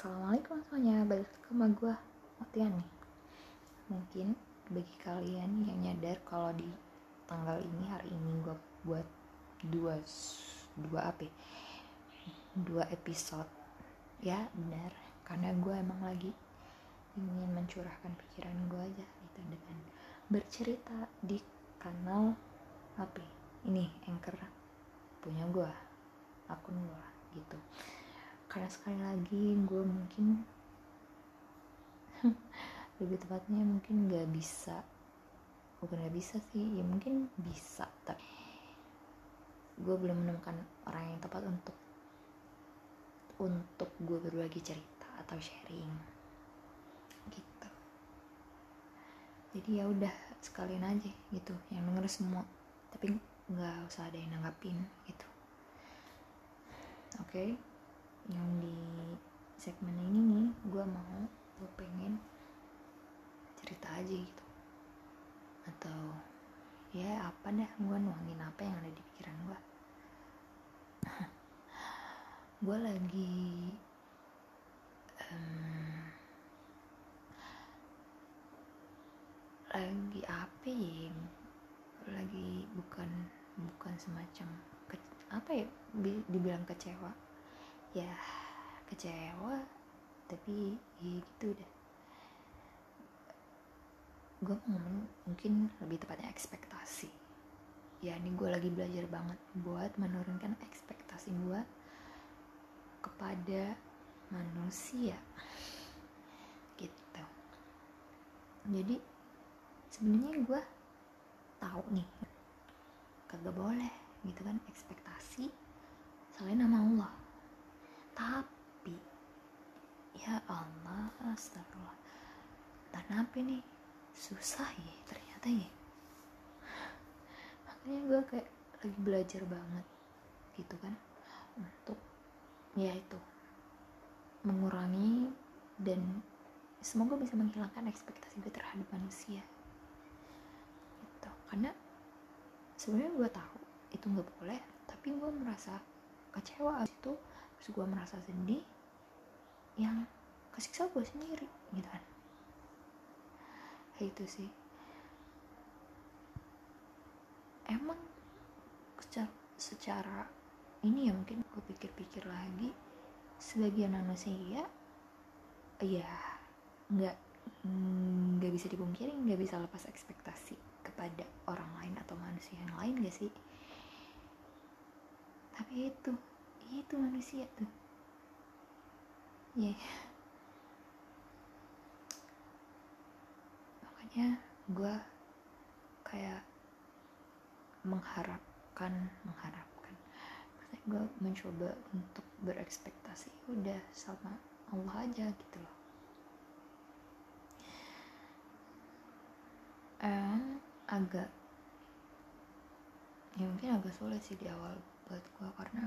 Assalamualaikum semuanya, balik lagi sama gue Matian nih. Mungkin bagi kalian yang nyadar kalau di tanggal ini, hari ini gue buat dua, dua apa ya? Dua episode. Ya benar, karena gue emang lagi ingin mencurahkan pikiran gue aja gitu Dengan bercerita di kanal apa ya? Ini, Anchor punya gue, akun gue gitu karena sekali lagi gue mungkin lebih tepatnya mungkin gak bisa. Bukan gak bisa sih ya mungkin bisa tapi gue belum menemukan orang yang tepat untuk untuk gue berbagi cerita atau sharing gitu. Jadi ya udah sekalian aja gitu yang denger semua. Tapi nggak usah ada yang nanggapin gitu. Oke? okay? Yang di segmen ini nih gue mau gue pengen cerita aja gitu. Atau ya apa dah gue nuangin apa yang ada di pikiran gue gue lagi lagi apa ya lagi bukan bukan semacam ke, apa ya dibilang kecewa ya kecewa. Tapi ya gitu deh. Gue ngomong mungkin lebih tepatnya ekspektasi. Ya ini gue lagi belajar banget buat menurunkan ekspektasi gue kepada manusia. Gitu. Jadi sebenarnya gue tahu nih kagak boleh gitu kan ekspektasi selain nama Allah tapi ya Allah astagfirullah. Dan apa nih? Susah ya ternyata ya. Makanya gue kayak lagi belajar banget gitu kan untuk ya itu mengurangi dan semoga bisa menghilangkan ekspektasi gue terhadap manusia. Gitu karena sebenarnya gue tahu itu nggak boleh tapi gue merasa kecewa itu terus gue merasa sedih yang kesiksa gue sendiri gitu kan. Kayak itu sih. Emang secara, secara ini ya mungkin gue pikir-pikir lagi sebagian manusia ya nggak nggak bisa dipungkiri nggak bisa lepas ekspektasi kepada orang lain atau manusia yang lain gak sih? Tapi itu itu manusia tuh. Ya yeah. makanya gue kayak mengharapkan mengharapkan. Maksudnya gue mencoba untuk berekspektasi udah sama Allah aja gitu loh. Eh, agak ya mungkin agak sulit sih di awal buat gue karena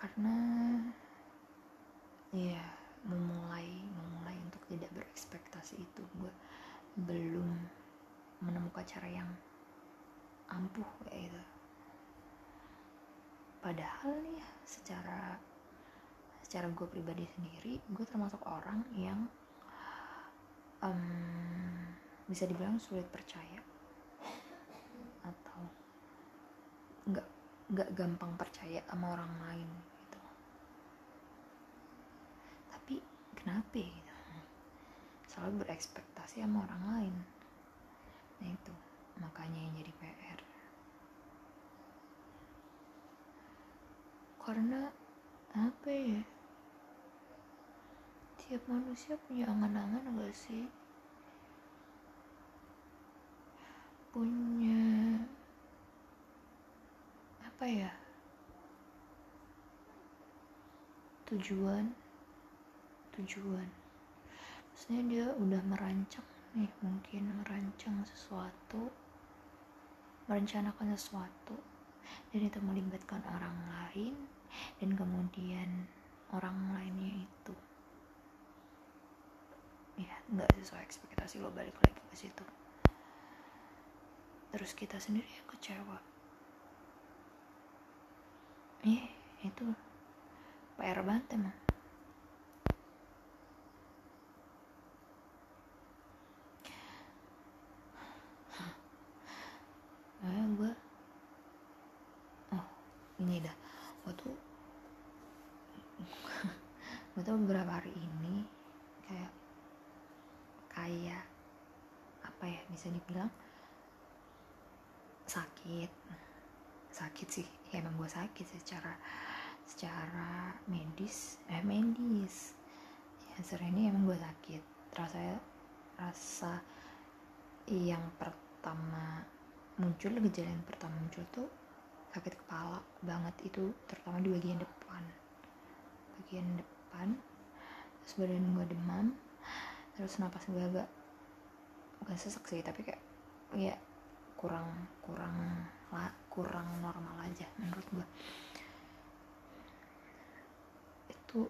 karena ya memulai memulai untuk tidak berekspektasi itu gue belum menemukan cara yang ampuh kayak gitu. Padahal nih secara secara gue pribadi sendiri gue termasuk orang yang um, bisa dibilang sulit percaya. Atau nggak nggak gampang percaya sama orang lain gitu tapi kenapa gitu? Selalu berekspektasi sama orang lain. Nah itu. Makanya yang jadi PR karena apa ya? Tiap manusia punya angan-angan gak sih? Punya apa ya? Tujuan tujuan. Maksudnya dia udah merancang nih mungkin merancang sesuatu merencanakan sesuatu dan itu melibatkan orang lain dan kemudian orang lainnya itu. Ya nggak sesuai ekspektasi lo balik lagi ke situ. Terus kita sendiri yang kecewa. Eh itu PR banget emang nah gue oh ini dah gue tuh gue tuh beberapa hari ini kayak kayak apa ya bisa dibilang sakit. Sakit sih ya emang gue sakit secara secara medis eh medis. Ya sebenarnya ini emang gue sakit. Rasa rasa yang pertama muncul gejala yang pertama muncul tuh sakit kepala banget itu terutama di bagian depan. Bagian depan terus badan gue demam terus napas gue agak bukan sesak sih tapi kayak ya kurang kurang lah kurang normal aja menurut gue itu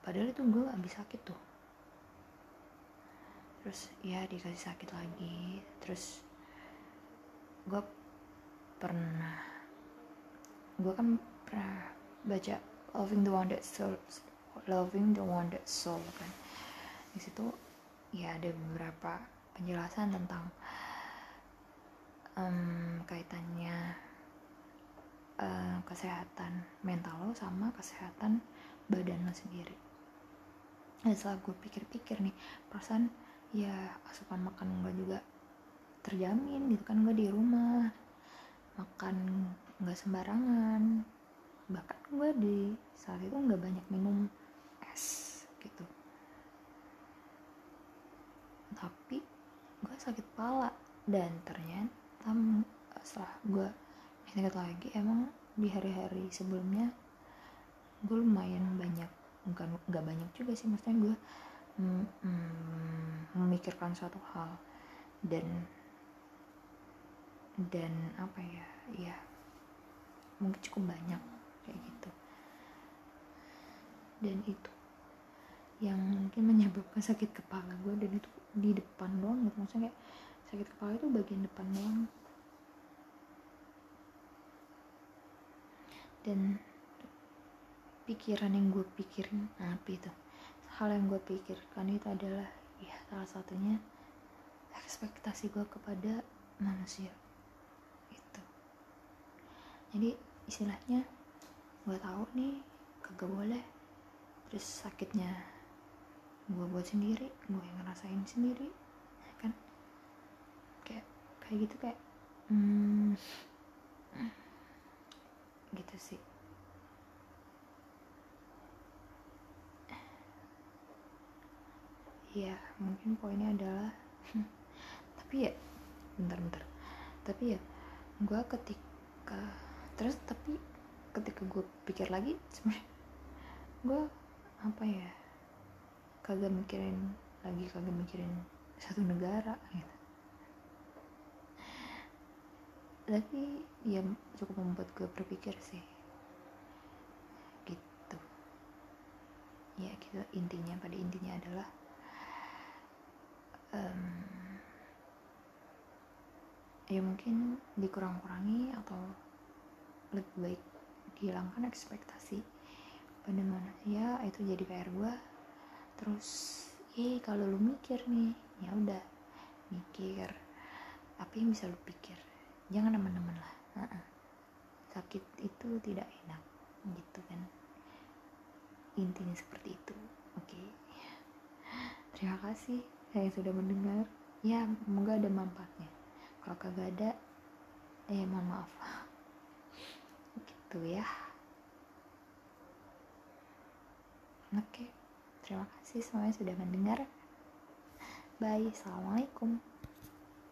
padahal itu gue abis sakit tuh. Terus ya dikasih sakit lagi terus gue pernah gue kan pernah baca loving the one that soul loving the that soul kan. Di situ ya ada beberapa penjelasan tentang um, kaitannya uh, kesehatan mental lo sama kesehatan badan lo sendiri. Dan setelah gue pikir-pikir nih perasaan ya asupan makan gue juga terjamin gitu kan gue di rumah makan nggak sembarangan bahkan gue di saat itu nggak banyak minum es gitu. Tapi gue sakit kepala dan ternyata setelah gue ingat lagi emang di hari-hari sebelumnya gue lumayan banyak bukan nggak banyak juga sih maksudnya gue mm, mm, memikirkan suatu hal. Dan dan apa ya ya mungkin cukup banyak kayak gitu. Dan itu yang mungkin menyebabkan sakit kepala gue dan itu di depan doang gitu. Maksudnya kayak sakit kepala itu bagian depan doang. Dan pikiran yang gue pikirin apa itu? Hal yang gue pikirkan itu adalah ya salah satunya ekspektasi gue kepada manusia. Itu. Jadi istilahnya gue tahu nih kagak boleh. Terus sakitnya gue buat sendiri gue yang ngerasain sendiri ya kan? Kayak kayak gitu kayak hmm, gitu sih. Ya mungkin poinnya adalah tapi ya bentar-bentar tapi ya gue ketika terus tapi ketika gue pikir lagi sebenarnya gue apa ya kagak mikirin lagi kagak mikirin satu negara gitu. Tapi ya cukup membuat gue berpikir sih. Gitu. Ya gitu. Intinya pada intinya adalah um, ya mungkin dikurang-kurangi atau lebih baik dihilangkan ekspektasi. Pada manusia itu jadi PR gue terus eh kalau lu mikir nih. Ya udah mikir. Apa yang bisa lu pikir? Jangan teman-teman lah. Uh-uh. sakit itu tidak enak gitu kan. Intinya seperti itu. Oke. Okay. terima kasih yang sudah mendengar. Ya semoga ada manfaatnya. Kalau kagak ada eh mohon maaf. Gitu ya. Oke terima kasih semuanya sudah mendengar. Bye. Assalamualaikum